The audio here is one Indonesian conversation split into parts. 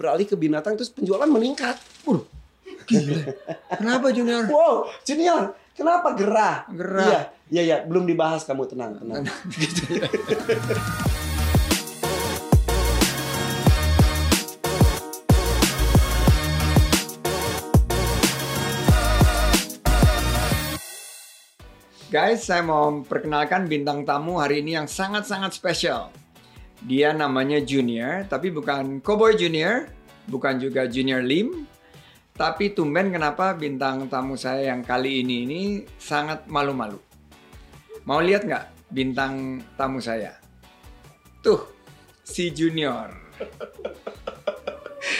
beralih ke binatang terus penjualan meningkat. Waduh, gila. Kenapa Junior? Wow, Junior, kenapa gerah? Gerah. Iya, iya, iya, belum dibahas kamu tenang, tenang. Gitu ya. Guys, saya mau perkenalkan bintang tamu hari ini yang sangat-sangat spesial. Dia namanya Junior, tapi bukan Cowboy Junior, bukan juga Junior Lim, tapi tumben kenapa bintang tamu saya yang kali ini ini sangat malu-malu. Mau lihat nggak bintang tamu saya? Tuh, si Junior.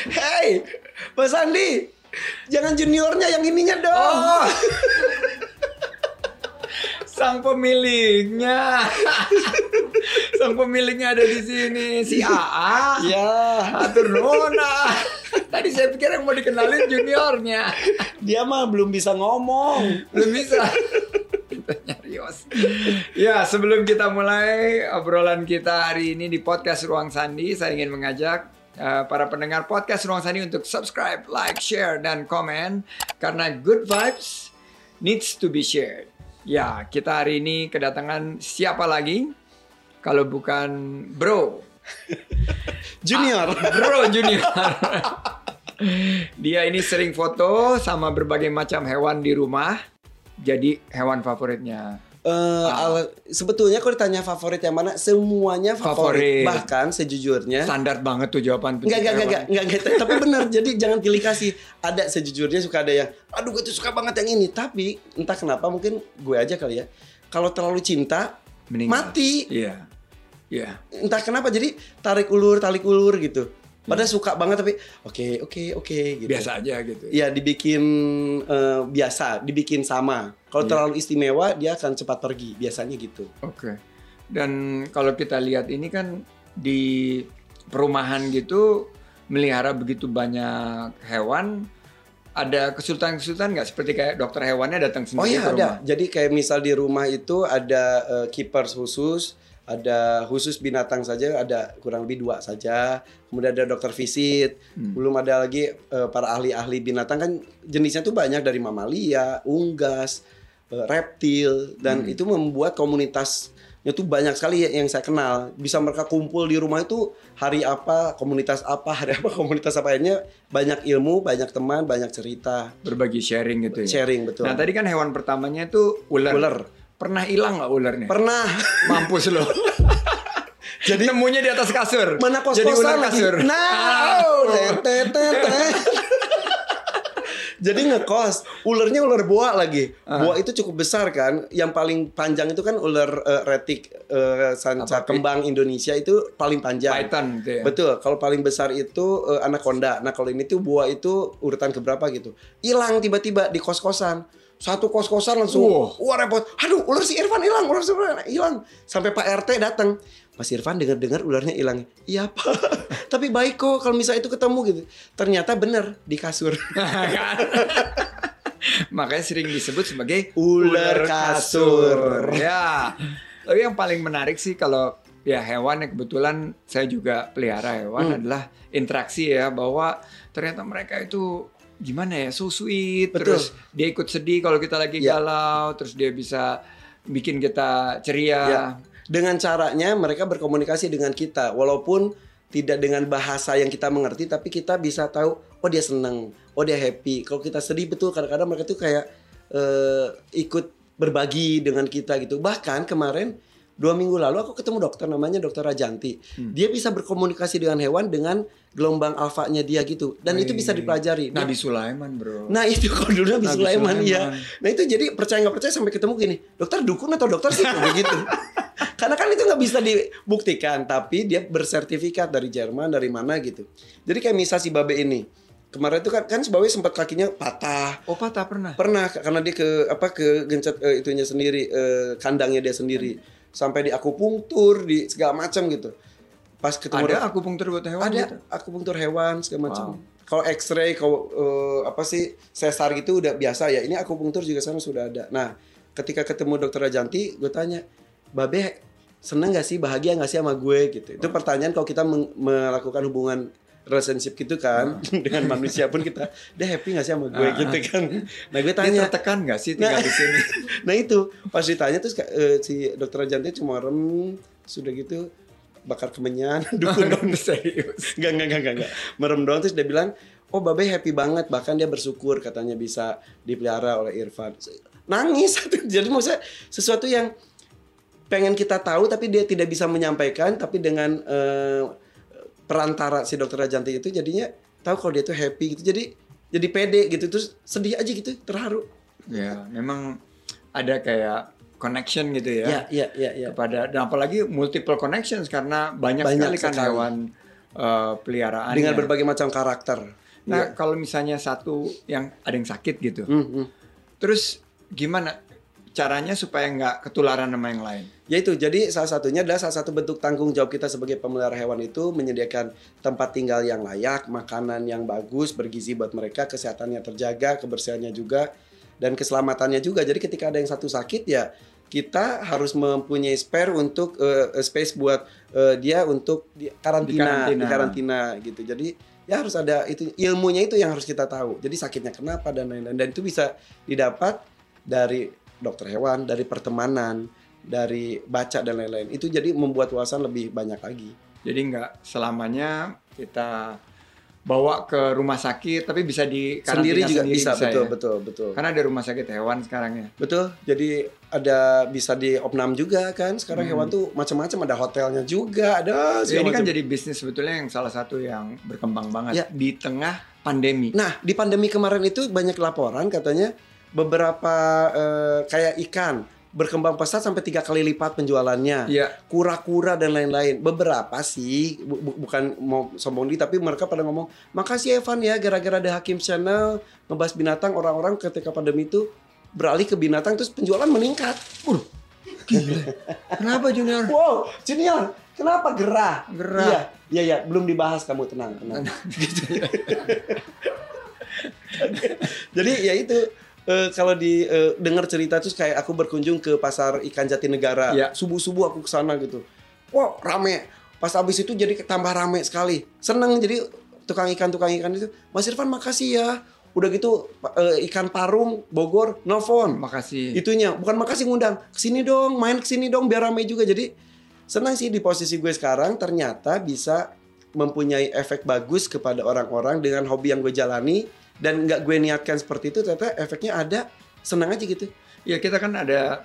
Hey, Mas Andi, jangan juniornya yang ininya dong. Oh, sang pemiliknya. sang pemiliknya ada di sini, si AA. Ya, Atur ah. Tadi saya pikir yang mau dikenalin juniornya. dia mah belum bisa ngomong. Belum bisa. Ya, sebelum kita mulai obrolan kita hari ini di podcast Ruang Sandi, saya ingin mengajak uh, para pendengar podcast Ruang Sandi untuk subscribe, like, share, dan komen karena good vibes needs to be shared. Ya, kita hari ini kedatangan siapa lagi? Kalau bukan Bro, Junior. Bro Junior. Dia ini sering foto sama berbagai macam hewan di rumah. Jadi hewan favoritnya. Eh, al- sebetulnya kalau ditanya favorit yang mana, semuanya Favorit. favorit. Bahkan sejujurnya, Standar banget tuh jawaban Enggak, enggak, enggak, enggak, enggak, enggak, tapi benar. Jadi jangan pilih kasih. Ada sejujurnya suka ada yang, aduh gue tuh suka banget yang ini. Tapi entah kenapa mungkin gue aja kali ya. Kalau terlalu cinta, Meninggal. mati. Iya. Iya. Entah kenapa jadi tarik ulur, tarik ulur gitu. Padahal Iya. suka banget tapi oke, oke, oke gitu. Biasa aja gitu. Ya dibikin eh, biasa, dibikin sama. Kalau Iya. terlalu istimewa dia akan cepat pergi. Biasanya gitu. Oke. Dan kalau kita lihat ini kan di perumahan gitu melihara begitu banyak hewan ada kesulitan-kesulitan nggak seperti kayak dokter hewannya datang Oh sendiri iya ke ada. rumah? Jadi kayak misal di rumah itu ada eh, keepers khusus, ada khusus binatang saja, ada kurang lebih dua saja. Kemudian ada dokter visit. Hmm. Belum ada lagi eh, para ahli-ahli binatang kan jenisnya tuh banyak dari mamalia, unggas, eh, reptil dan Hmm. itu membuat komunitasnya tuh banyak sekali ya yang saya kenal. Bisa mereka kumpul di rumah itu hari apa, komunitas apa, hari apa, komunitas apa akhirnya banyak ilmu, banyak teman, banyak cerita, Berbagi sharing gitu ya. sharing betul. Nah tadi kan hewan pertamanya itu ular. Ular. Pernah hilang nggak ularnya? Pernah Mampus lo. Jadi nemunya di atas kasur. mana kos Jadi ular lagi kasur. nah Ah. tet. jadi ngekos ularnya ular boa lagi Ah. boa itu cukup besar kan yang paling panjang itu kan ular eh, retik eh, sanca Apa, kembang Indonesia itu paling panjang Python gitu ya. Betul, kalau paling besar itu eh, anaconda. Nah, kalau ini tuh boa itu urutan keberapa gitu. Hilang tiba-tiba di kos-kosan. Satu kos-kosan langsung Wow. wah repot. Aduh, ular si Irfan hilang, ular si Irfan hilang. Sampai Pak RT datang. Mas Irfan dengar-dengar ularnya hilang. Iya, Pak. Tapi baik kok kalau misalnya itu ketemu gitu. Ternyata bener di kasur. Kan? Makanya sering disebut sebagai Ular kasur. Ya. Tapi yang paling menarik sih kalau ya hewan yang kebetulan saya juga pelihara hewan Hmm. adalah interaksi ya bahwa ternyata mereka itu gimana ya so sweet Betul. terus dia ikut sedih kalau kita lagi Ya. galau terus dia bisa bikin kita ceria. Ya. Dengan caranya mereka berkomunikasi dengan kita walaupun tidak dengan bahasa yang kita mengerti tapi kita bisa tahu oh dia senang, oh dia happy. Kalau kita sedih betul kadang-kadang mereka tuh kayak eh, ikut berbagi dengan kita gitu. Bahkan kemarin dua minggu lalu aku ketemu dokter namanya dokter Rajanti. Dia bisa berkomunikasi dengan hewan dengan gelombang alfanya dia gitu dan itu bisa dipelajari. Dia- Nabi Sulaiman, Bro. Nah itu kalau dulu Nabi Sulaiman ya. Nah itu jadi percaya nggak percaya sampai ketemu gini, dokter dukun atau dokter sih begitu. Karena kan itu nggak bisa dibuktikan, tapi dia bersertifikat dari Jerman dari mana gitu. Jadi kayak misal si Babe ini, kemarin itu kan kan si Babe sempat kakinya patah, Oh, patah pernah. pernah karena dia ke apa ke gencet eh, itunya sendiri eh, kandangnya dia sendiri sampai di akupunktur di segala macam gitu. Pas ketemu Ada akupunktur buat hewan ada gitu? akupunktur hewan segala macam. Wow. Kalau X-ray, kalau eh, apa sih sesar gitu udah biasa ya. Ini akupunktur juga sana sudah ada. Nah, ketika ketemu dokter Rajanti, gue tanya, Babe seneng gak sih, bahagia gak sih sama gue gitu. Itu pertanyaan kalau kita melakukan hubungan relationship gitu kan dengan manusia pun kita dia happy gak sih sama gue Ah. gitu kan nah gue Dia tanya tertekan nggak sih tinggal Nah. di sini? nah itu pas ditanya terus eh, si dokter Janti cuma rem sudah gitu bakar kemenyan dukun dong Serius. Enggak, enggak, enggak, enggak. Merem doang terus dia bilang, oh Babe happy banget. Bahkan dia bersyukur katanya bisa dipelihara oleh Irfan. Nangis. Jadi maksudnya sesuatu yang pengen kita tahu tapi dia tidak bisa menyampaikan. Tapi dengan eh, perantara si dokter Rajanti itu jadinya tahu kalau dia tuh happy gitu. Jadi jadi pede gitu. Terus sedih aja gitu, terharu. Ya, memang ada kayak connection gitu ya. Ya, ya, ya, ya. kepada dan apalagi multiple connections karena banyak, Banyak sekali kan sekali. hewan eh, peliharaan. Dengan berbagai macam karakter. Nah, kalau misalnya satu yang ada yang sakit gitu, Hmm, hmm. terus gimana caranya supaya nggak ketularan sama yang lain? Ya itu, jadi salah satunya adalah salah satu bentuk tanggung jawab kita sebagai pemelihara hewan itu menyediakan tempat tinggal yang layak, makanan yang bagus, bergizi buat mereka, kesehatannya terjaga, kebersihannya juga, dan keselamatannya juga. Jadi ketika ada yang satu sakit ya kita harus mempunyai spare untuk eh, space buat eh, dia untuk di karantina, Di di karantina. karantina gitu. Jadi ya harus ada itu ilmunya itu yang harus kita tahu. Jadi sakitnya kenapa dan lain-lain dan itu bisa didapat dari dokter hewan, dari pertemanan, dari baca dan lain-lain. Itu jadi membuat wawasan lebih banyak lagi. Jadi nggak selamanya kita bawa ke rumah sakit, tapi bisa di Sendiri juga sendiri bisa, betul, ya? betul, betul. Karena ada rumah sakit hewan sekarang ya. Betul. Jadi ada bisa di opnam juga kan. Sekarang Hmm. hewan tuh macam-macam ada hotelnya juga, ada Ya, ini kan jadi bisnis sebetulnya yang salah satu yang berkembang banget Ya. di tengah pandemi. Nah, di pandemi kemarin itu banyak laporan katanya beberapa eh, kayak ikan berkembang pesat sampai tiga kali lipat penjualannya. Iya. Kura-kura dan lain-lain. Beberapa sih, bu- bu- bukan mau sombong di, tapi mereka pada ngomong, makasih Evan ya, gara-gara ada Hakim Channel ngebahas binatang, orang-orang ketika pandemi itu beralih ke binatang, terus penjualan meningkat. Kenapa Junior? Wow, Junior, kenapa gerah? Gerah. Iya, iya, iya, belum dibahas kamu tenang, tenang. Jadi ya itu eh, kalau di eh, dengar cerita terus kayak aku berkunjung ke pasar ikan Jatinegara. Iya. Subuh-subuh aku ke sana gitu. Wah, rame. Pas habis itu jadi tambah rame sekali. Seneng jadi tukang ikan tukang ikan itu. Mas Irfan makasih ya. Udah gitu eh, ikan parung Bogor nelfon Makasih. itunya bukan makasih ngundang ke sini dong main ke sini dong biar ramai juga jadi senang sih di posisi gue sekarang ternyata bisa mempunyai efek bagus kepada orang-orang dengan hobi yang gue jalani dan nggak gue niatkan seperti itu ternyata efeknya ada senang aja gitu Ya kita kan ada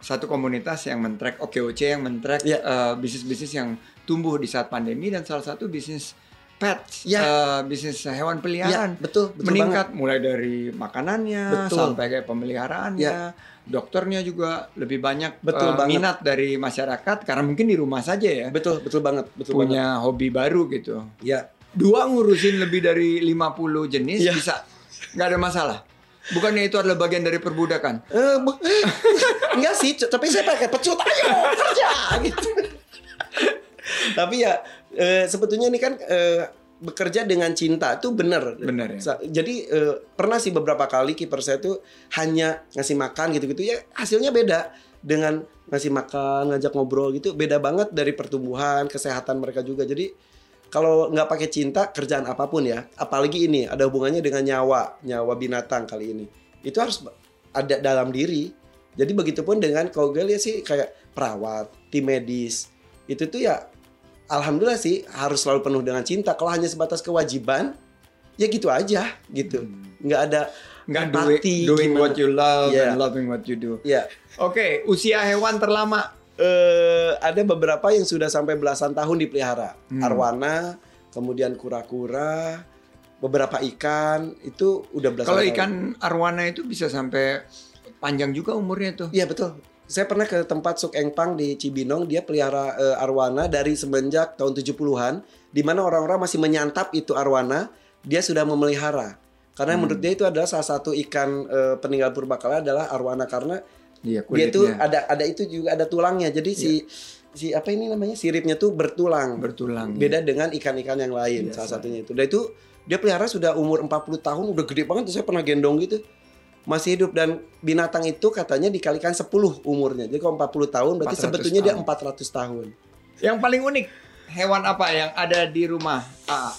satu komunitas yang men-track OKOC yang men-track Ya. eh, bisnis-bisnis yang tumbuh di saat pandemi dan salah satu bisnis pets, Ya. eh, bisnis hewan ya peliharaan betul betul meningkat mulai dari makanannya Betul. sampai kayak pemeliharaannya, Ya. dokternya juga lebih banyak Betul eh, banget. minat dari masyarakat karena mungkin di rumah saja ya banget. betul betul banget betul banget punya hobi baru gitu. ya Dua ngurusin lebih dari 50 jenis Ya. bisa nggak ada masalah. Bukannya itu adalah bagian dari perbudakan? Eh, eh, enggak sih, tapi saya pakai pecut ayo kerja gitu. tapi ya eh, sebetulnya ini kan eh, bekerja dengan cinta itu benar. Benar ya. Jadi eh, pernah sih beberapa kali kiper saya tuh hanya ngasih makan gitu-gitu ya hasilnya beda dengan ngasih makan, ngajak ngobrol gitu beda banget dari pertumbuhan, kesehatan mereka juga. Jadi kalau nggak pakai cinta kerjaan apa pun ya, apalagi ini ada hubungannya dengan nyawa, nyawa binatang kali ini. Itu harus ada dalam diri. Jadi begitupun dengan kalau gue lihat sih kayak perawat, tim medis, itu tuh ya alhamdulillah sih harus selalu penuh dengan cinta. Kalau hanya sebatas kewajiban, ya gitu aja gitu. Nggak ada Nggak empati, doing, doing gimana. what you love Yeah. and loving what you do. Ya, Oke, usia hewan terlama. Eh, ada beberapa yang sudah sampai belasan tahun dipelihara. Hmm. Arwana, kemudian kura-kura, beberapa ikan itu udah belasan Kalau tahun. ikan arwana itu bisa sampai panjang juga umurnya tuh. Iya betul. Saya pernah ke tempat Suk Engpang di Cibinong, dia pelihara eh, arwana dari semenjak tahun 70-an, di mana orang-orang masih menyantap itu arwana, dia sudah memelihara. Karena Hmm. menurut dia itu adalah salah satu ikan eh, peninggal purbakala adalah arwana karena Iya, dia itu kulitnya ada ada itu juga ada tulangnya. Jadi si si apa ini namanya siripnya tuh bertulang. bertulang. Beda dengan ikan-ikan yang lain, Biasa. salah satunya itu. Dan itu dia pelihara sudah umur 40 tahun, udah gede banget. Saya pernah gendong gitu. Masih hidup dan binatang itu katanya dikalikan 10 umurnya. Jadi kalau 40 tahun berarti 400 sebetulnya dia tahun. 400 tahun. Yang paling unik hewan apa yang ada di rumah? Ah,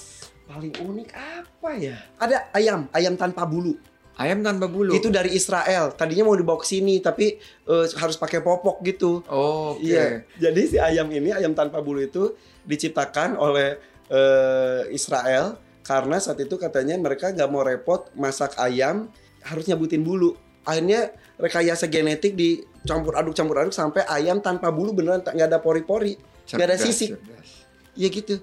paling unik apa ya? Ada ayam, ayam tanpa bulu. Ayam tanpa bulu. Itu dari Israel. Tadinya mau dibawa ke sini tapi eh, harus pakai popok gitu. Oh, oke. Iya. Jadi si ayam ini ayam tanpa bulu itu diciptakan oleh eh, Israel karena saat itu katanya mereka nggak mau repot masak ayam harus nyabutin bulu. Akhirnya rekayasa genetik dicampur aduk campur aduk sampai ayam tanpa bulu beneran nggak ada pori-pori, nggak ada sisik. cerdas. Ya gitu.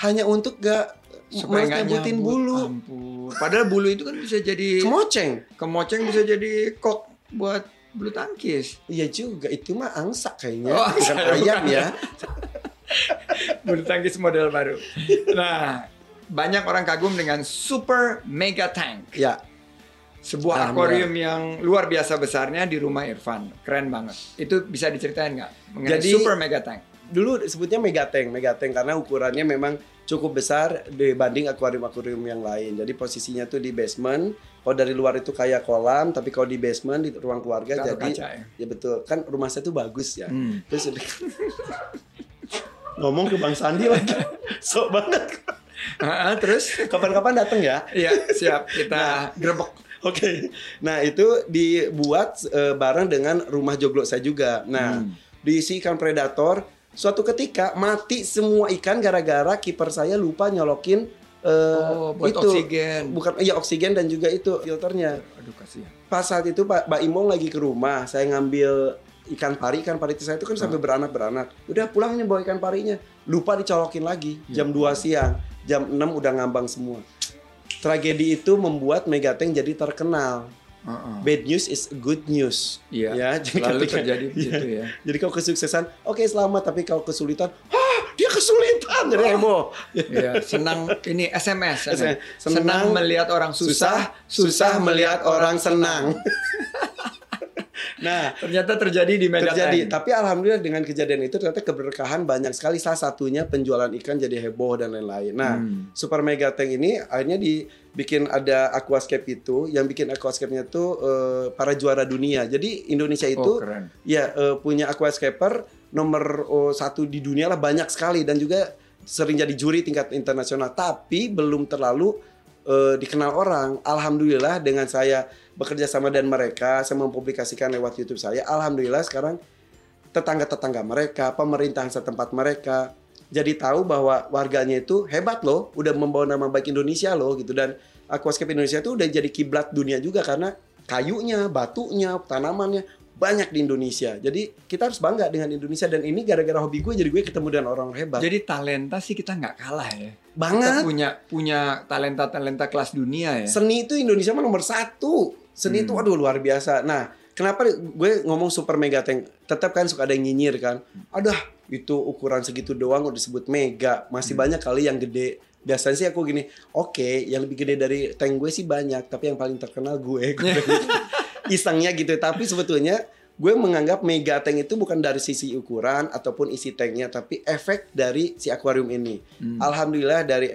Hanya untuk gak Supaya nggak nyambut. bulu. Ampun. Padahal bulu itu kan bisa jadi Kemoceng. kemoceng bisa jadi kok buat bulu tangkis. Iya juga, itu mah angsa kayaknya, Oh, bukan ayam bukan. ya. bulu tangkis model baru. Nah, banyak orang kagum dengan Super Mega Tank. Ya, Sebuah akuarium yang luar biasa besarnya di rumah Irfan. Keren banget. Itu bisa diceritain nggak? Mengenai Jadi- Super Mega Tank. dulu sebutnya megateng, megateng karena ukurannya memang cukup besar dibanding akuarium-akuarium yang lain. Jadi posisinya tuh di basement. Kalau dari luar itu kayak kolam, tapi kalau di basement di ruang keluarga Taruh jadi kaca ya. ya betul. Kan rumah saya tuh bagus ya. Hmm. Terus udah- ngomong ke Bang Sandi lagi. Sok banget. Ah, terus? Kapan-kapan datang ya. Iya, siap. Kita gerbek. Oke. Nah, itu dibuat eh, bareng dengan rumah joglo saya juga. Nah, Hmm. diisi ikan predator. Suatu ketika mati semua ikan gara-gara kiper saya lupa nyolokin eh, Oh, buat itu. oksigen. Bukan iya oksigen dan juga itu filternya. Aduh, kasihan. Pas saat itu Pak Mbak Imong lagi ke rumah, saya ngambil ikan pari, ikan pari itu saya itu kan sampai beranak-beranak. Udah pulangnya bawa ikan parinya. Lupa dicolokin lagi jam 2 siang. Jam 6 udah ngambang semua. Tragedi itu membuat Megateng jadi terkenal. Heeh. Bad news is good news. Iya. Ya, jadi Lalu ketika- terjadi begitu ya. Jadi kalau kesuksesan, oke selamat. Tapi kalau kesulitan, ah dia kesulitan. Jadi heboh. Iya, senang ini SMS. SMS. Senang, Senang melihat orang susah, susah melihat orang senang. nah, Ternyata terjadi di Mega terjadi. Tapi alhamdulillah dengan kejadian itu ternyata keberkahan banyak sekali. Salah satunya penjualan ikan jadi heboh dan lain-lain. Nah, Hmm. Super Mega Tank ini akhirnya dibikin ada aquascape itu. Yang bikin aquascape-nya tuh eh, para juara dunia. Jadi Indonesia itu oh, keren. ya eh, punya aquascaper nomor oh, satu di dunia lah banyak sekali dan juga sering jadi juri tingkat internasional tapi belum terlalu eh, dikenal orang alhamdulillah dengan saya bekerja sama dan mereka saya mempublikasikan lewat YouTube saya alhamdulillah sekarang tetangga-tetangga mereka pemerintahan setempat mereka jadi tahu bahwa warganya itu hebat loh udah membawa nama baik Indonesia loh gitu dan aquascape Indonesia itu udah jadi kiblat dunia juga karena kayunya batunya tanamannya banyak di Indonesia. Jadi kita harus bangga dengan Indonesia dan ini gara-gara hobi gue jadi gue ketemu dengan orang hebat. Jadi talenta sih kita nggak kalah ya. Kita banget. punya punya talenta talenta kelas dunia ya. Seni itu Indonesia mah nomor satu. Seni itu Hmm. aduh luar biasa. Nah, kenapa gue ngomong super mega tank? Tetap kan suka ada yang nyinyir kan. Aduh, itu ukuran segitu doang udah disebut mega. Masih Hmm. banyak kali yang gede. Biasanya sih aku gini, oke, yang lebih gede dari tank gue sih banyak, tapi yang paling terkenal gue. Gue Isengnya gitu. Tapi sebetulnya gue menganggap mega tank itu bukan dari sisi ukuran ataupun isi tanknya, tapi efek dari si akuarium ini. Hmm. Alhamdulillah dari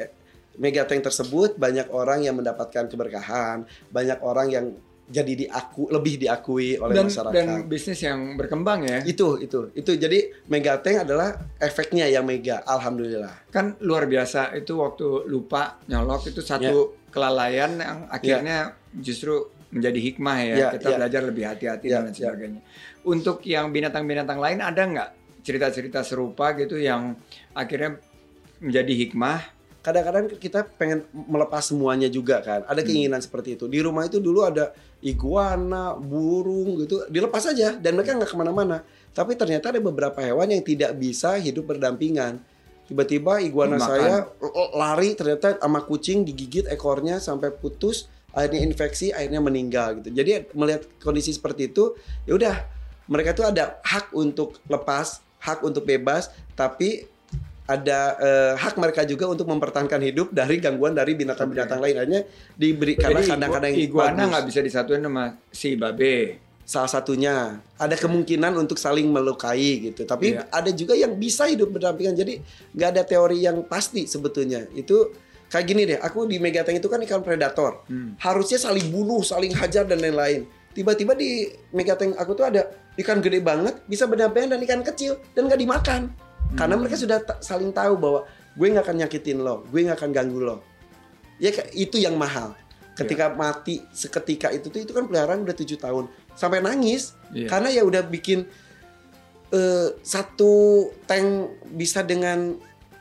mega tank tersebut banyak orang yang mendapatkan keberkahan, banyak orang yang jadi diaku lebih diakui oleh dan masyarakat. dan bisnis yang berkembang ya. itu itu itu jadi mega tank adalah efeknya yang mega. Alhamdulillah. Kan luar biasa itu waktu lupa nyolok itu satu Ya. kelalaian yang akhirnya justru menjadi hikmah ya. Ya, kita ya. belajar lebih hati-hati Ya, dan lain ya. sebagainya. Untuk yang binatang-binatang lain ada nggak cerita-cerita serupa gitu yang akhirnya menjadi hikmah? Kadang-kadang kita pengen melepas semuanya juga kan. Ada keinginan seperti itu. Di rumah itu dulu ada iguana, burung gitu, dilepas aja dan mereka nggak ke mana-mana. Tapi ternyata ada beberapa hewan yang tidak bisa hidup berdampingan. Tiba-tiba iguana Dimakan. saya lari ternyata sama kucing digigit ekornya sampai putus, akhirnya infeksi, akhirnya meninggal gitu. Jadi melihat kondisi seperti itu, ya udah mereka tuh ada hak untuk lepas, hak untuk bebas, tapi ada eh, hak mereka juga untuk mempertahankan hidup dari gangguan dari binatang-binatang lain. Akhirnya karena kadang-kadang igu- iguana nggak bisa disatuin sama si babe. salah satunya. Ada kemungkinan untuk saling melukai gitu. Tapi Iya. ada juga yang bisa hidup berdampingan. Jadi nggak ada teori yang pasti sebetulnya. Itu kayak gini deh aku di Megateng itu kan ikan predator. Hmm. harusnya saling bunuh saling hajar dan lain-lain. Tiba-tiba di Megateng aku tuh ada ikan gede banget bisa berdampingan dan ikan kecil dan nggak dimakan karena Hmm. mereka sudah saling tahu bahwa gue nggak akan nyakitin lo gue nggak akan ganggu lo ya itu yang mahal. Ketika mati seketika itu tuh itu kan peliharaan udah tujuh tahun sampai nangis Iya. karena ya udah bikin eh, satu tank bisa dengan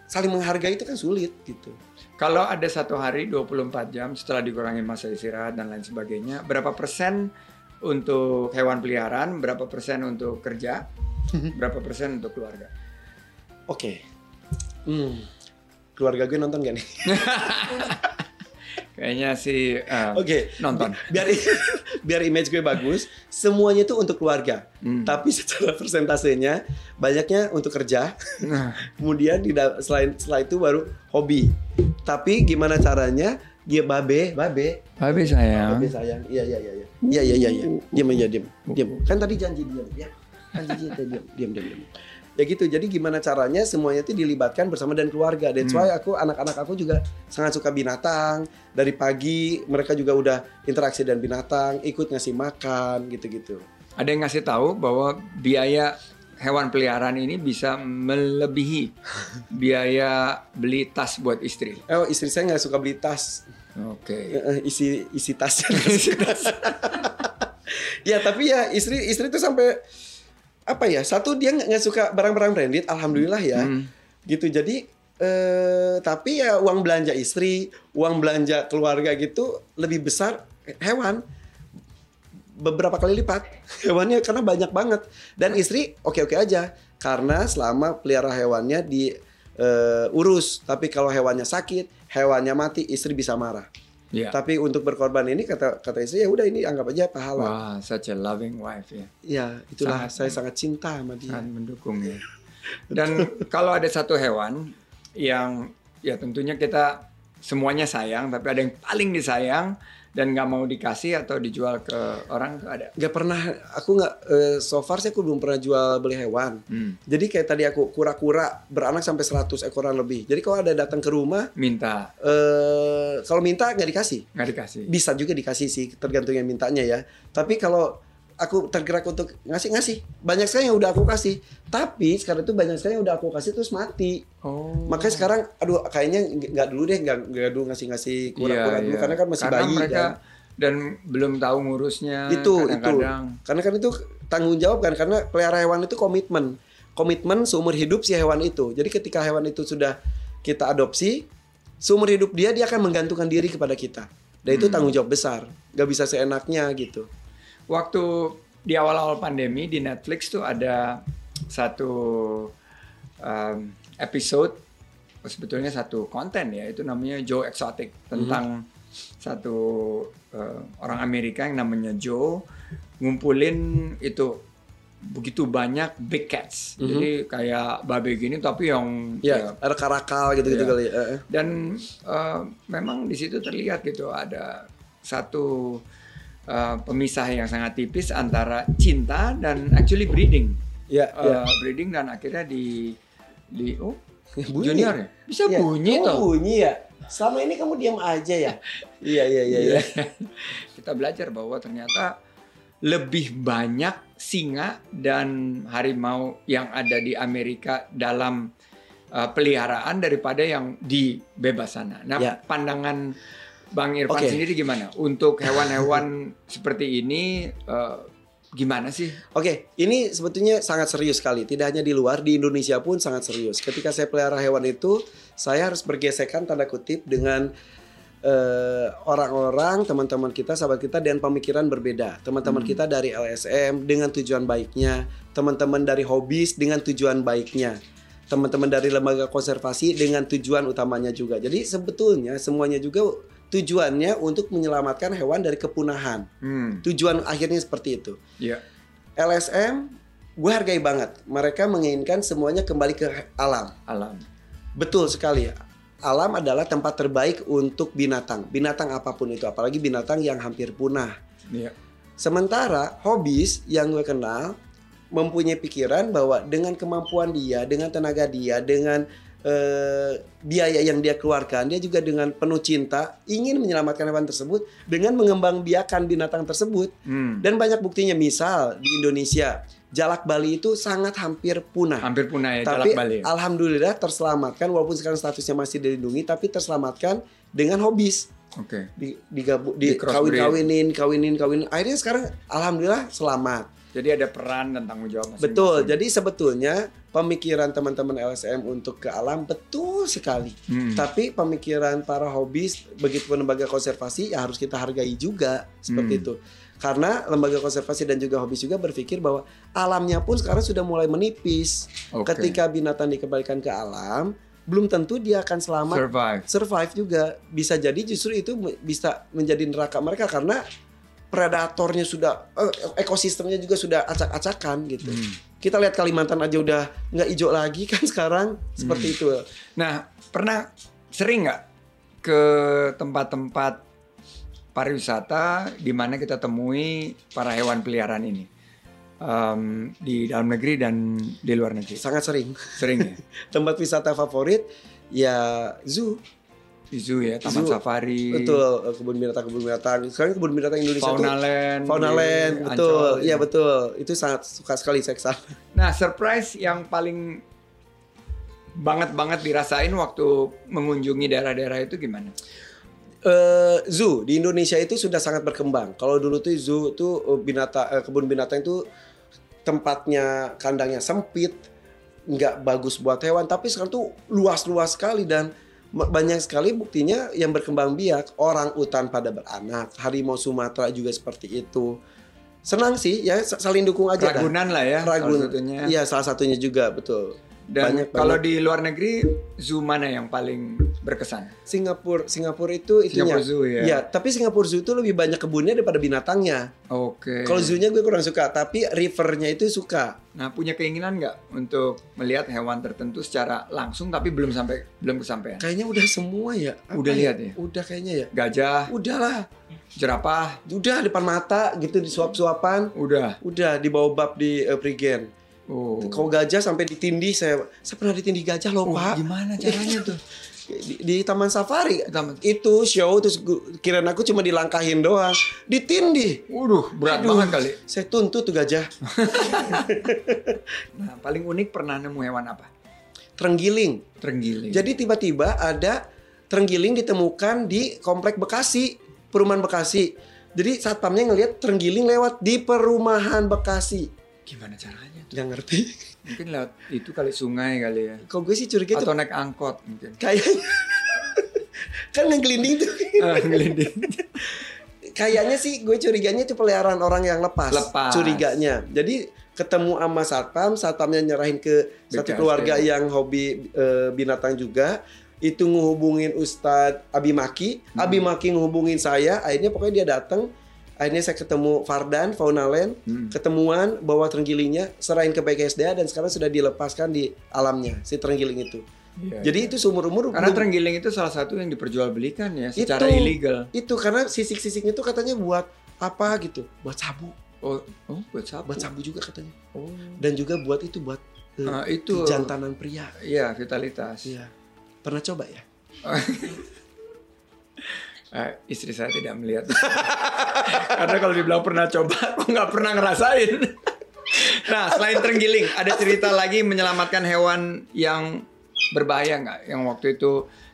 saling menghargai itu kan sulit gitu. Kalau ada satu hari 24 jam setelah dikurangi masa istirahat dan lain sebagainya, berapa persen untuk hewan peliharaan, berapa persen untuk kerja, berapa persen untuk keluarga? Oke. Hmm. Keluarga gue nonton gak nih? Kayaknya sih eh, Oke. nonton. Biar biar image gue bagus, semuanya itu untuk keluarga. Hmm. Tapi secara persentasenya banyaknya untuk kerja. Nah, Kemudian di selain setelah itu baru hobi. Tapi gimana caranya? Dia babe, babe, Habis sayang. babe sayang. Iya iya iya iya. Iya iya iya iya. Diam aja diam. Diam. Kan tadi janji diam, ya. Kan janji diam, diam diam diam. Ya gitu. Jadi gimana caranya semuanya itu dilibatkan bersama dan keluarga. That's why aku anak-anak aku juga sangat suka binatang. Dari pagi mereka juga udah interaksi dengan binatang, ikut ngasih makan gitu-gitu. Ada yang ngasih tahu bahwa biaya hewan peliharaan ini bisa melebihi biaya beli tas buat istri. Oh istri saya nggak suka beli tas. Oke. Eh, eh, isi isi tasnya ya tapi ya istri istri itu sampai apa ya satu dia nggak suka barang-barang branded alhamdulillah ya. Hmm. gitu jadi eh tapi ya uang belanja istri uang belanja keluarga gitu lebih besar hewan. Beberapa kali lipat hewannya karena banyak banget. Dan istri oke oke aja karena selama pelihara hewannya di eh, urus. Tapi kalau hewannya sakit hewannya mati istri bisa marah Ya. tapi untuk berkorban ini kata kata istri ya udah ini anggap aja pahala. Wah, such a loving wife ya. Ya itulah Sangat- saya sangat cinta sama dia. Sangat mendukung ya. Dan kalau ada satu hewan yang ya tentunya kita semuanya sayang, tapi ada yang paling disayang dan nggak mau dikasih atau dijual ke orang tuh ada. Gak pernah aku nggak eh, so far sih aku belum pernah jual beli hewan. Hmm. Jadi kayak tadi aku kura-kura beranak sampai 100 ekoran lebih. Jadi kalau ada datang ke rumah Minta eh kalau minta nggak dikasih. nggak dikasih. Bisa juga dikasih sih tergantung yang mintanya ya. Tapi kalau aku tergerak untuk ngasih ngasih banyak sekali yang udah aku kasih. Tapi sekarang itu banyak sekali yang udah aku kasih terus mati. Oh. Makanya sekarang aduh kayaknya nggak dulu deh nggak nggak dulu ngasih-ngasih kura-kura Iya, dulu iya. karena kan masih Karena bayi mereka kan. dan belum tahu ngurusnya. itu itu kadang-kadang. karena kan itu tanggung jawab kan karena pelihara hewan itu komitmen komitmen seumur hidup si hewan itu jadi ketika hewan itu sudah kita adopsi seumur hidup dia dia akan menggantungkan diri kepada kita dan itu Hmm. tanggung jawab besar nggak bisa seenaknya gitu Waktu di awal-awal pandemi di Netflix tuh ada satu um, episode sebetulnya satu konten ya itu namanya Joe Exotic tentang satu uh, orang Amerika yang namanya Joe ngumpulin itu begitu banyak big cats jadi kayak babe gini tapi yang ya ada karakal gitu gitu Iya. kali ya. Eh, dan eh, memang di situ terlihat gitu ada satu eh, pemisah yang sangat tipis antara cinta dan actually breeding ya Eh, ya breeding dan akhirnya di di oh Bunyi. junior ya bisa Iya. bunyi Oh, toh bunyi ya selama ini kamu diam aja ya iya iya iya iya kita belajar bahwa ternyata lebih banyak singa dan harimau yang ada di Amerika dalam uh, peliharaan daripada yang di bebas sana. Nah, Ya. pandangan Bang Irfan Oke. sendiri gimana? Untuk hewan-hewan seperti ini uh, gimana sih? Oke, ini sebetulnya sangat serius sekali. Tidak hanya di luar, di Indonesia pun sangat serius. Ketika saya pelihara hewan itu, saya harus bergesekan tanda kutip dengan eh, orang-orang, teman-teman kita, sahabat kita dengan pemikiran berbeda. Teman-teman kita dari LSM dengan tujuan baiknya, teman-teman dari hobis dengan tujuan baiknya. Teman-teman dari lembaga konservasi dengan tujuan utamanya juga. Jadi sebetulnya semuanya juga tujuannya untuk menyelamatkan hewan dari kepunahan. Hmm, Tujuan akhirnya seperti itu. ya. LSM gue hargai banget. Mereka menginginkan semuanya kembali ke alam. Alam. Betul sekali. Alam adalah tempat terbaik untuk binatang. Binatang apa pun itu, apalagi binatang yang hampir punah. Ya. Sementara hobis yang gue kenal mempunyai pikiran bahwa dengan kemampuan dia, dengan tenaga dia, dengan eh, biaya yang dia keluarkan, dia juga dengan penuh cinta ingin menyelamatkan hewan tersebut dengan mengembangbiakan binatang tersebut. Hmm. Dan banyak buktinya, misal di Indonesia, jalak Bali itu sangat hampir punah. Hampir punah ya tapi jalak Bali. alhamdulillah terselamatkan walaupun sekarang statusnya masih dilindungi, tapi terselamatkan dengan hobis Oke. di digabu Di kawin-kawinin kawinin kawinin akhirnya sekarang alhamdulillah selamat Jadi ada peran dan tanggung jawab masing-masing. betul jadi sebetulnya pemikiran teman-teman LSM untuk ke alam betul sekali Hmm. tapi pemikiran para hobis begitu pun lembaga konservasi ya harus kita hargai juga seperti Hmm. itu karena lembaga konservasi dan juga hobis juga berpikir bahwa alamnya pun sekarang sudah mulai menipis Oke. ketika binatang dikembalikan ke alam belum tentu dia akan selamat survive. survive juga bisa jadi justru itu bisa menjadi neraka mereka karena predatornya sudah eh, ekosistemnya juga sudah acak-acakan gitu. Hmm. Kita lihat Kalimantan aja udah nggak hijau lagi kan sekarang seperti Hmm. itu. Nah, pernah sering nggak ke tempat-tempat pariwisata di mana kita temui para hewan peliharaan ini Em, di dalam negeri dan di luar negeri? Sangat sering. Sering ya. Tempat wisata favorit ya zoo, Di zoo ya, taman Zoo. safari, betul eh, kebun binatang kebun binatang. Sekarang kebun binatang Indonesia fauna tuh land, fauna di land, Ancol, betul. ya. Iya betul. Itu sangat suka sekali saya ke sana. Nah, surprise yang paling banget-banget dirasain waktu mengunjungi daerah-daerah itu gimana? Eh, zoo di Indonesia itu sudah sangat berkembang. Kalau dulu tuh zoo tuh eh, binatang eh, kebun binatang itu tempatnya kandangnya sempit, nggak bagus buat hewan. Tapi sekarang tuh luas-luas sekali dan banyak sekali buktinya yang berkembang biak. Orang utan pada beranak, harimau Sumatera juga seperti itu. Senang sih ya sa- saling dukung aja dah. Ragunan lah ya, Ragunan. salah satunya. Iya salah satunya juga betul. Dan Banyak, kalau banyak. di luar negeri, zoo mana yang paling berkesan? Singapura Singapura itu itunya. Singapura Zoo ya. Iya, tapi Singapura Zoo itu lebih banyak kebunnya daripada binatangnya. Oke. Kalau zoo-nya gue kurang suka, tapi rivernya itu suka. Nah, punya keinginan nggak untuk melihat hewan tertentu secara langsung tapi belum sampai belum kesampaian? Kayaknya udah semua ya. Apa Udah lihat ya? Udah kayaknya ya. Gajah, Udahlah. jerapah, Udah depan mata gitu disuap-suapan. udah. Udah dibawa bab di uh, Prigen. Oh. Kalau gajah sampai ditindih saya saya pernah ditindih gajah loh, Oh, Pak. gimana caranya tuh? Di, di Taman Safari. Taman- Itu show terus kirain aku cuma dilangkahin doang. Ditindih. Waduh, berat Aduh. banget kali. Saya tuntut tuh gajah. Nah, paling unik pernah nemu hewan apa? Terenggiling. Terenggiling. Jadi tiba-tiba ada terenggiling ditemukan di komplek Bekasi, perumahan Bekasi. Jadi satpamnya ngelihat terenggiling lewat di perumahan Bekasi. gimana caranya tuh? Nggak ngerti. Mungkin lewat itu kali sungai kali ya. Kok gue sih curiga itu Atau naik angkot mungkin. kayaknya kan yang gelinding tuh. Ah, ngelinding. Kayaknya sih gue curiganya itu peliharaan orang yang lepas. Lepas. Curiganya. Jadi ketemu sama satpam, satpamnya nyerahin ke satu keluarga yang hobi eh, binatang juga. Itu ngehubungin Ustadz Abi Maki, Hmm. Abi Maki ngehubungin saya. Akhirnya pokoknya dia datang. Akhirnya saya ketemu Fardan, Fauna Land, Hmm. ketemuan bawa terengilingnya, serahin ke BKSDA dan sekarang sudah dilepaskan di alamnya si terenggiling itu. Iya, Jadi iya. itu seumur umur karena terenggiling itu salah satu yang diperjualbelikan ya secara Itu. ilegal. itu karena sisik-sisiknya itu katanya buat apa gitu, buat sabu, Oh, oh buat sapu. buat sabu juga katanya. Oh. dan juga buat itu buat Ah, itu jantanan pria. Iya, vitalitas. Iya. Pernah coba ya? Eh, istri saya tidak melihat. Karena kalau dibilang pernah coba, aku nggak pernah ngerasain. nah, selain terenggiling, ada cerita lagi menyelamatkan hewan yang berbahaya nggak? Yang waktu itu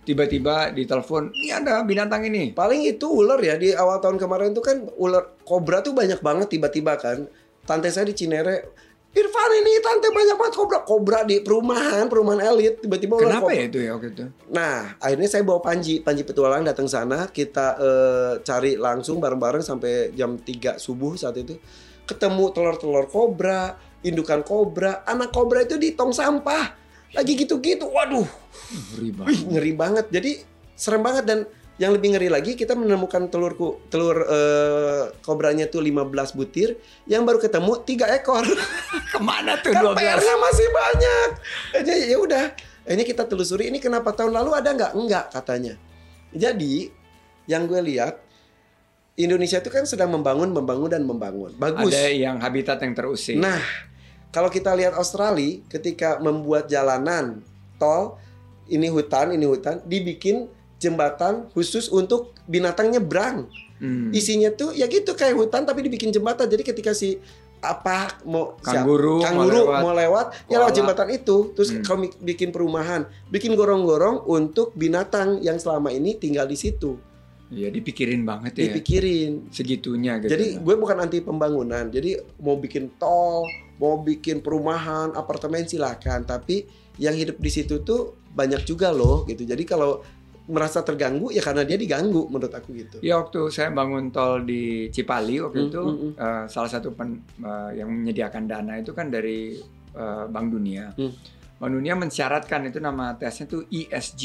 tiba-tiba ditelepon, ini ada binatang ini. Paling itu ular ya di awal tahun kemarin tuh kan ular kobra tuh banyak banget tiba-tiba kan. Tante saya di Cinere, Irfan ini tante banyak banget kobra. Kobra di perumahan, perumahan elit tiba-tiba Kenapa kobra. ya itu ya waktu itu? Nah, akhirnya saya bawa Panji, Panji Petualang datang sana, kita eh, cari langsung bareng-bareng sampai jam 3 subuh saat itu. Ketemu telur-telur kobra, indukan kobra, anak kobra itu di tong sampah. Lagi gitu-gitu. Waduh, Ngeri banget. wih, ngeri banget. Jadi serem banget dan yang lebih ngeri lagi kita menemukan telurku telur eh, kobranya tuh 15 butir, yang baru ketemu tiga ekor. Ke mana tuh kan 12? PR-nya masih banyak. Jadi ya udah, ini kita telusuri ini kenapa tahun lalu ada nggak? Enggak katanya. Jadi yang gue lihat Indonesia itu kan sedang membangun, membangun dan membangun. Bagus. Ada yang habitat yang terusik. Nah, kalau kita lihat Australia ketika membuat jalanan tol, ini hutan, ini hutan, dibikin jembatan khusus untuk binatang nyebrang. Hmm. Isinya tuh ya gitu kayak hutan tapi dibikin jembatan. Jadi ketika si apa mau siap- Kanguru mau kanguru lewat. mau lewat, ya lewat jembatan itu terus Hmm. kau mi- bikin perumahan bikin gorong-gorong untuk binatang yang selama ini tinggal di situ Iya dipikirin banget ya. dipikirin Segitunya gitu. jadi gue bukan anti pembangunan jadi mau bikin tol mau bikin perumahan apartemen silakan tapi yang hidup di situ tuh banyak juga loh gitu jadi kalau merasa terganggu ya karena dia diganggu menurut aku gitu Ya waktu saya bangun tol di Cipali waktu Hmm, itu hmm, hmm. eh, salah satu pen- eh, yang menyediakan dana itu kan dari eh, Bank Dunia. Hmm. Bank Dunia mensyaratkan itu nama tesnya itu ESG,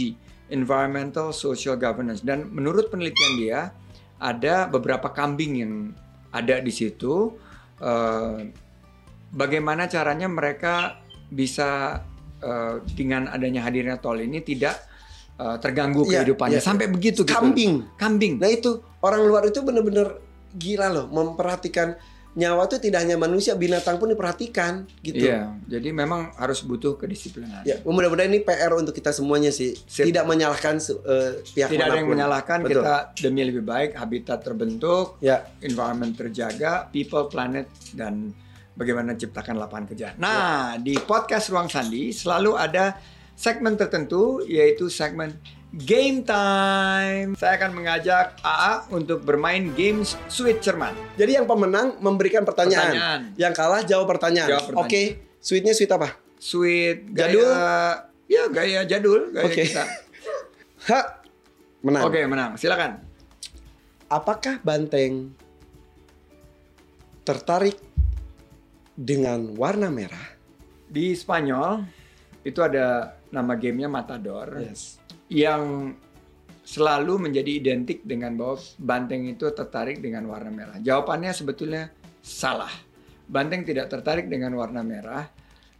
Environmental Social Governance dan menurut penelitian dia ada beberapa kambing yang ada di situ. eh, bagaimana caranya mereka bisa eh, dengan adanya hadirnya tol ini tidak eh, terganggu Iya, kehidupannya iya. sampai begitu gitu. kambing Kambing. Nah itu orang luar itu bener-bener gila loh memperhatikan nyawa tuh tidak hanya manusia binatang pun diperhatikan gitu. Iya, jadi memang harus butuh kedisiplinan. Ya, mudah-mudahan ini PR untuk kita semuanya sih. Sip. Tidak menyalahkan eh, pihak Tidak ada yang mana pun. menyalahkan Betul. kita demi lebih baik, habitat terbentuk, Ya, environment terjaga, people, planet, dan bagaimana ciptakan lapangan kerja. Nah, di podcast Ruang Sandi selalu ada segmen tertentu, yaitu segmen Game Time. Saya akan mengajak AA untuk bermain games Sweet Cerman. jadi yang pemenang memberikan pertanyaan. Pertanyaan. Yang kalah jawab pertanyaan. Jawab pertanyaan. Oke, sweetnya sweet apa? Sweet, gaya, Jadul? Ya, gaya jadul, gaya Oke. kita. Ha, menang. Oke, menang. Silakan. Apakah banteng tertarik dengan warna merah? Di Spanyol itu ada nama gamenya Matador Yes. yang selalu menjadi identik dengan bahwa banteng itu tertarik dengan warna merah. Jawabannya sebetulnya salah. Banteng tidak tertarik dengan warna merah,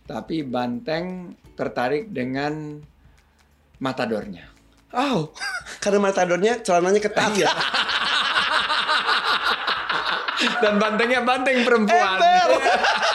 tapi banteng tertarik dengan matadornya. Oh, karena matadornya celananya ketat ya. Dan bantengnya banteng perempuan. Ember.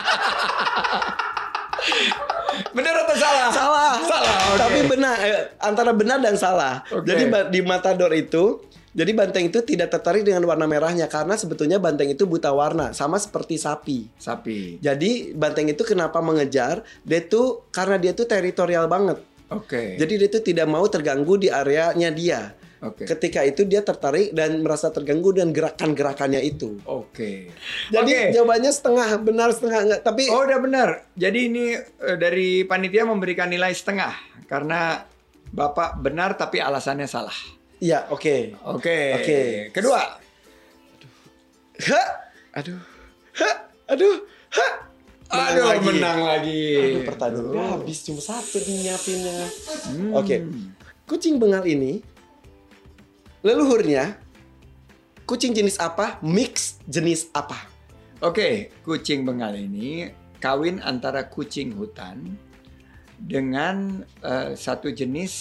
Benar atau salah? salah. Salah. oke. Tapi benar eh, antara benar dan salah. Oke. Jadi di Matador itu jadi banteng itu tidak tertarik dengan warna merahnya karena sebetulnya banteng itu buta warna sama seperti sapi. sapi. Jadi banteng itu kenapa mengejar? Dia tuh karena dia tuh teritorial banget. Oke. Jadi dia tuh tidak mau terganggu di areanya dia. Oke. Ketika itu dia tertarik dan merasa terganggu dengan gerakan-gerakannya itu. Oke. Jadi Oke. jawabannya setengah benar setengah enggak. Tapi Oh udah benar. Jadi ini eh, dari panitia memberikan nilai setengah karena bapak benar tapi alasannya salah. ya oke. Oke. Oke. Kedua. Ha, aduh, ha, aduh, ha. Aduh lagi. menang lagi. Aduh, pertanyaannya habis cuma satu nyiapinnya. Hmm. Oke. Kucing bengal ini leluhurnya kucing jenis apa? Mix jenis apa? Oke, kucing bengal ini kawin antara kucing hutan dengan eh, satu jenis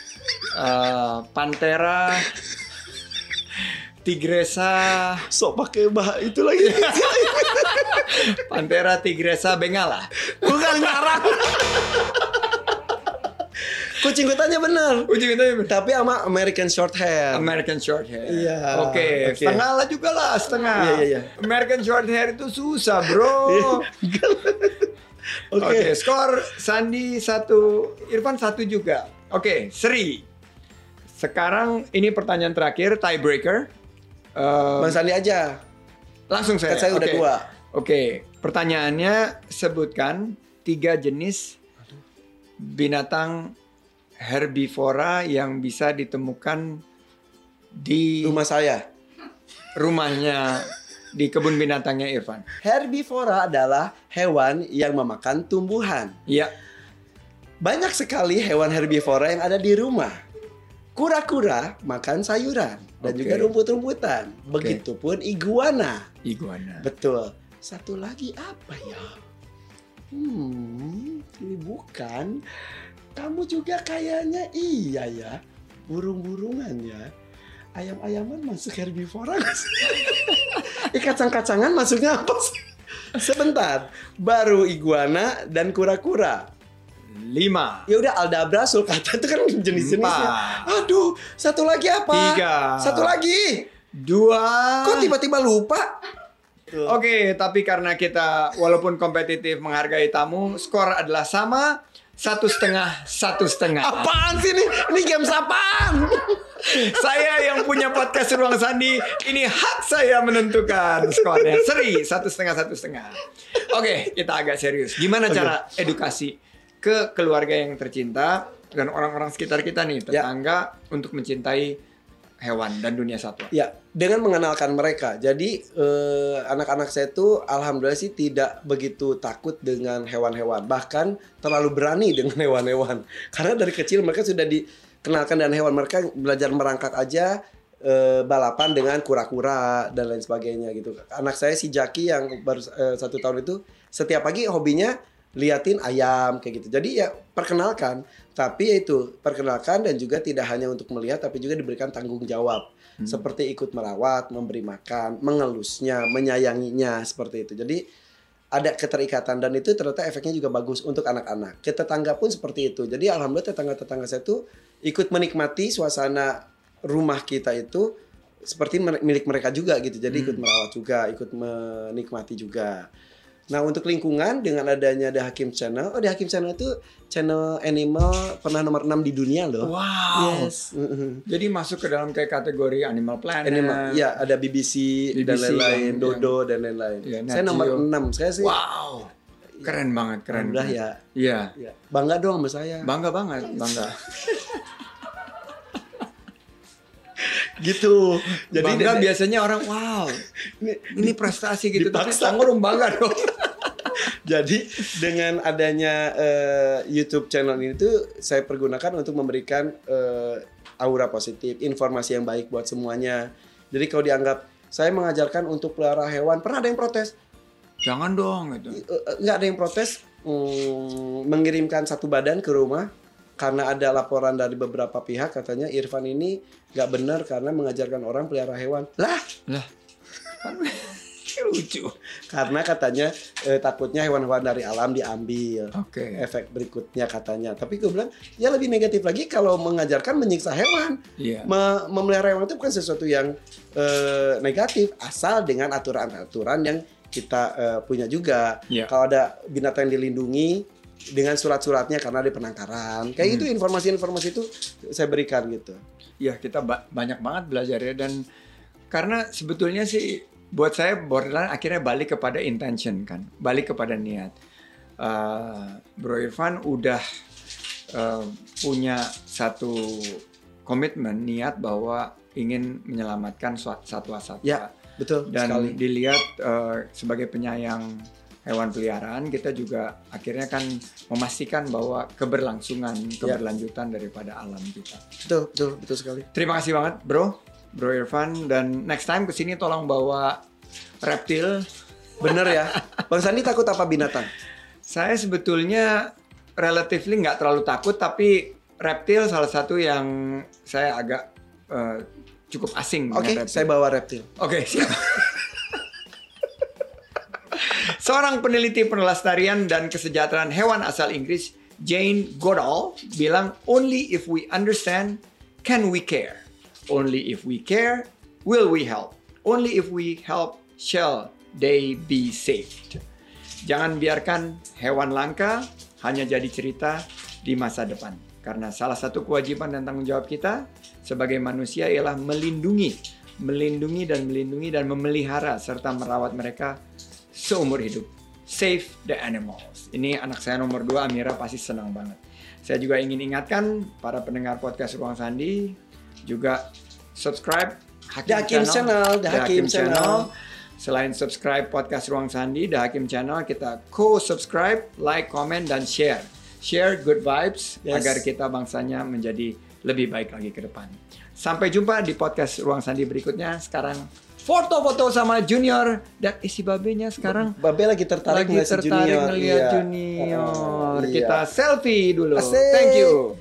eh, pantera tigresa Sok pakai bah itu lagi. pantera tigresa bengala. Bukan ngarang. kucing hutannya benar. Kucing itu Tapi sama American short hair. American short hair. Iya, Oke, oke. setengah lah juga lah, setengah. Iya, iya, iya. American short hair itu susah, bro. Oke. Oke, skor Sandi satu, Irfan satu juga. Oke, Sri. Sekarang ini pertanyaan terakhir, tiebreaker. Eh, Bang Sandi aja. langsung saya. Kan saya udah Oke. dua. Oke, pertanyaannya sebutkan tiga jenis binatang herbivora yang bisa ditemukan di Rumah saya. rumahnya di kebun binatangnya Irfan. Herbivora adalah hewan yang memakan tumbuhan. Iya, Banyak sekali hewan herbivora yang ada di rumah. Kura-kura makan sayuran dan Oke. juga rumput-rumputan. Begitupun iguana. iguana. Betul. Satu lagi apa ya? Hmm, ini bukan. Kamu juga kayaknya iya ya. Burung-burungan ya. Ayam-ayaman masuk herbivora? Eh, kacang-kacangan masuknya apa sih? Sebentar, baru iguana dan kura-kura. Lima, Ya udah aldabra sulcata itu kan jenis-jenisnya. Aduh, satu lagi apa? Tiga. Satu lagi. dua, Kok tiba-tiba lupa? Oke, tapi karena kita walaupun kompetitif menghargai tamu, skor adalah sama satu setengah satu setengah. Apaan sih ini? Ini game apaan? saya yang punya podcast Ruang Sandi, ini hak saya menentukan skornya. Seri satu setengah satu setengah. Oke, kita agak serius. Gimana cara edukasi ke keluarga yang tercinta dan orang-orang sekitar kita nih, Ya. tetangga untuk mencintai hewan dan dunia satwa. Ya, dengan mengenalkan mereka. Jadi eh, anak-anak saya tuh alhamdulillah sih tidak begitu takut dengan hewan-hewan. Bahkan terlalu berani dengan hewan-hewan. Karena dari kecil mereka sudah dikenalkan dengan hewan. Mereka belajar merangkak aja eh, balapan dengan kura-kura dan lain sebagainya gitu. Anak saya si Jaki yang baru eh, satu tahun itu setiap pagi hobinya liatin ayam kayak gitu. Jadi ya perkenalkan, tapi ya itu perkenalkan dan juga tidak hanya untuk melihat tapi juga diberikan tanggung jawab seperti ikut merawat, memberi makan, mengelusnya, menyayanginya seperti itu. Jadi ada keterikatan dan itu ternyata efeknya juga bagus untuk anak-anak. Ke tetangga pun seperti itu. Jadi alhamdulillah tetangga-tetangga saya tuh ikut menikmati suasana rumah kita itu seperti milik mereka juga gitu. Jadi ikut merawat juga, ikut menikmati juga. Nah untuk lingkungan dengan adanya The Hakim Channel, oh The Hakim Channel itu channel animal pernah nomor 6 di dunia loh. Wow. Yes. Jadi masuk ke dalam kayak kategori Animal Planet. Animal, ya ada BBC, dan BBC lain-lain, yang- Dodo dan lain-lain. Iya, saya nomor Geo. 6, saya sih. Wow. Keren banget, keren. Banget. ya. Iya. ya. Bangga dong sama saya. Bangga banget, bangga. gitu. Jadi bangga dan- biasanya orang wow, ini- ini prestasi gitu. Tapi dipaksa. Sanggurum bangga dong. Jadi dengan adanya eh, YouTube channel ini tuh saya pergunakan untuk memberikan eh, aura positif, informasi yang baik buat semuanya. Jadi kalau dianggap saya mengajarkan untuk pelihara hewan, pernah ada yang protes? Jangan dong gitu. Eh, nggak ada yang protes mm, mengirimkan satu badan ke rumah karena ada laporan dari beberapa pihak katanya Irfan ini nggak benar karena mengajarkan orang pelihara hewan lah Lah. Lucu. karena katanya eh, takutnya hewan-hewan dari alam diambil Oke. efek berikutnya katanya tapi gue bilang ya lebih negatif lagi kalau mengajarkan menyiksa hewan Iya. Me- memelihara hewan itu bukan sesuatu yang eh, negatif asal dengan aturan-aturan yang kita eh, punya juga Iya. kalau ada binatang yang dilindungi dengan surat-suratnya karena ada penangkaran. Kayak Hmm. gitu informasi-informasi itu saya berikan gitu. Iya, kita ba- banyak banget belajar ya. Dan karena sebetulnya sih buat saya borderline akhirnya balik kepada intention kan, balik kepada niat. Uh, Bro Irfan udah uh, punya satu komitmen niat bahwa ingin menyelamatkan satwa-satwa. Ya, betul dan sekali. dilihat uh, sebagai penyayang hewan peliharaan kita juga akhirnya kan memastikan bahwa keberlangsungan keberlanjutan daripada alam kita. betul betul betul sekali Terima kasih banget bro, bro Irfan dan next time ke sini tolong bawa reptil. bener ya bang Sandi takut apa binatang Saya sebetulnya relatively nggak terlalu takut tapi reptil salah satu yang saya agak eh, cukup asing. oke reptil. saya bawa reptil Oke, siap. Seorang peneliti penelestarian dan kesejahteraan hewan asal Inggris, Jane Goodall, bilang, "Only if we understand can we care. Only if we care will we help. Only if we help shall they be saved." Jangan biarkan hewan langka hanya jadi cerita di masa depan. Karena salah satu kewajiban dan tanggung jawab kita sebagai manusia ialah melindungi, melindungi dan melindungi dan memelihara serta merawat mereka seumur hidup. Save the animals. Ini anak saya nomor dua, Amira pasti senang banget. Saya juga ingin ingatkan para pendengar podcast Ruang Sandi juga subscribe The Hakim Channel, The Hakim Channel. Selain subscribe podcast Ruang Sandi, The Hakim Channel, kita co-subscribe, like, comment, dan share. Share good vibes Yes. agar kita bangsanya menjadi lebih baik lagi ke depan. Sampai jumpa di podcast Ruang Sandi berikutnya. Sekarang foto-foto sama Junior dan isi babenya sekarang Babe lagi tertarik lagi ngeliat tertarik Junior. ngeliat Iya. Junior. Oh, iya. Kita selfie dulu. Asik. Thank you.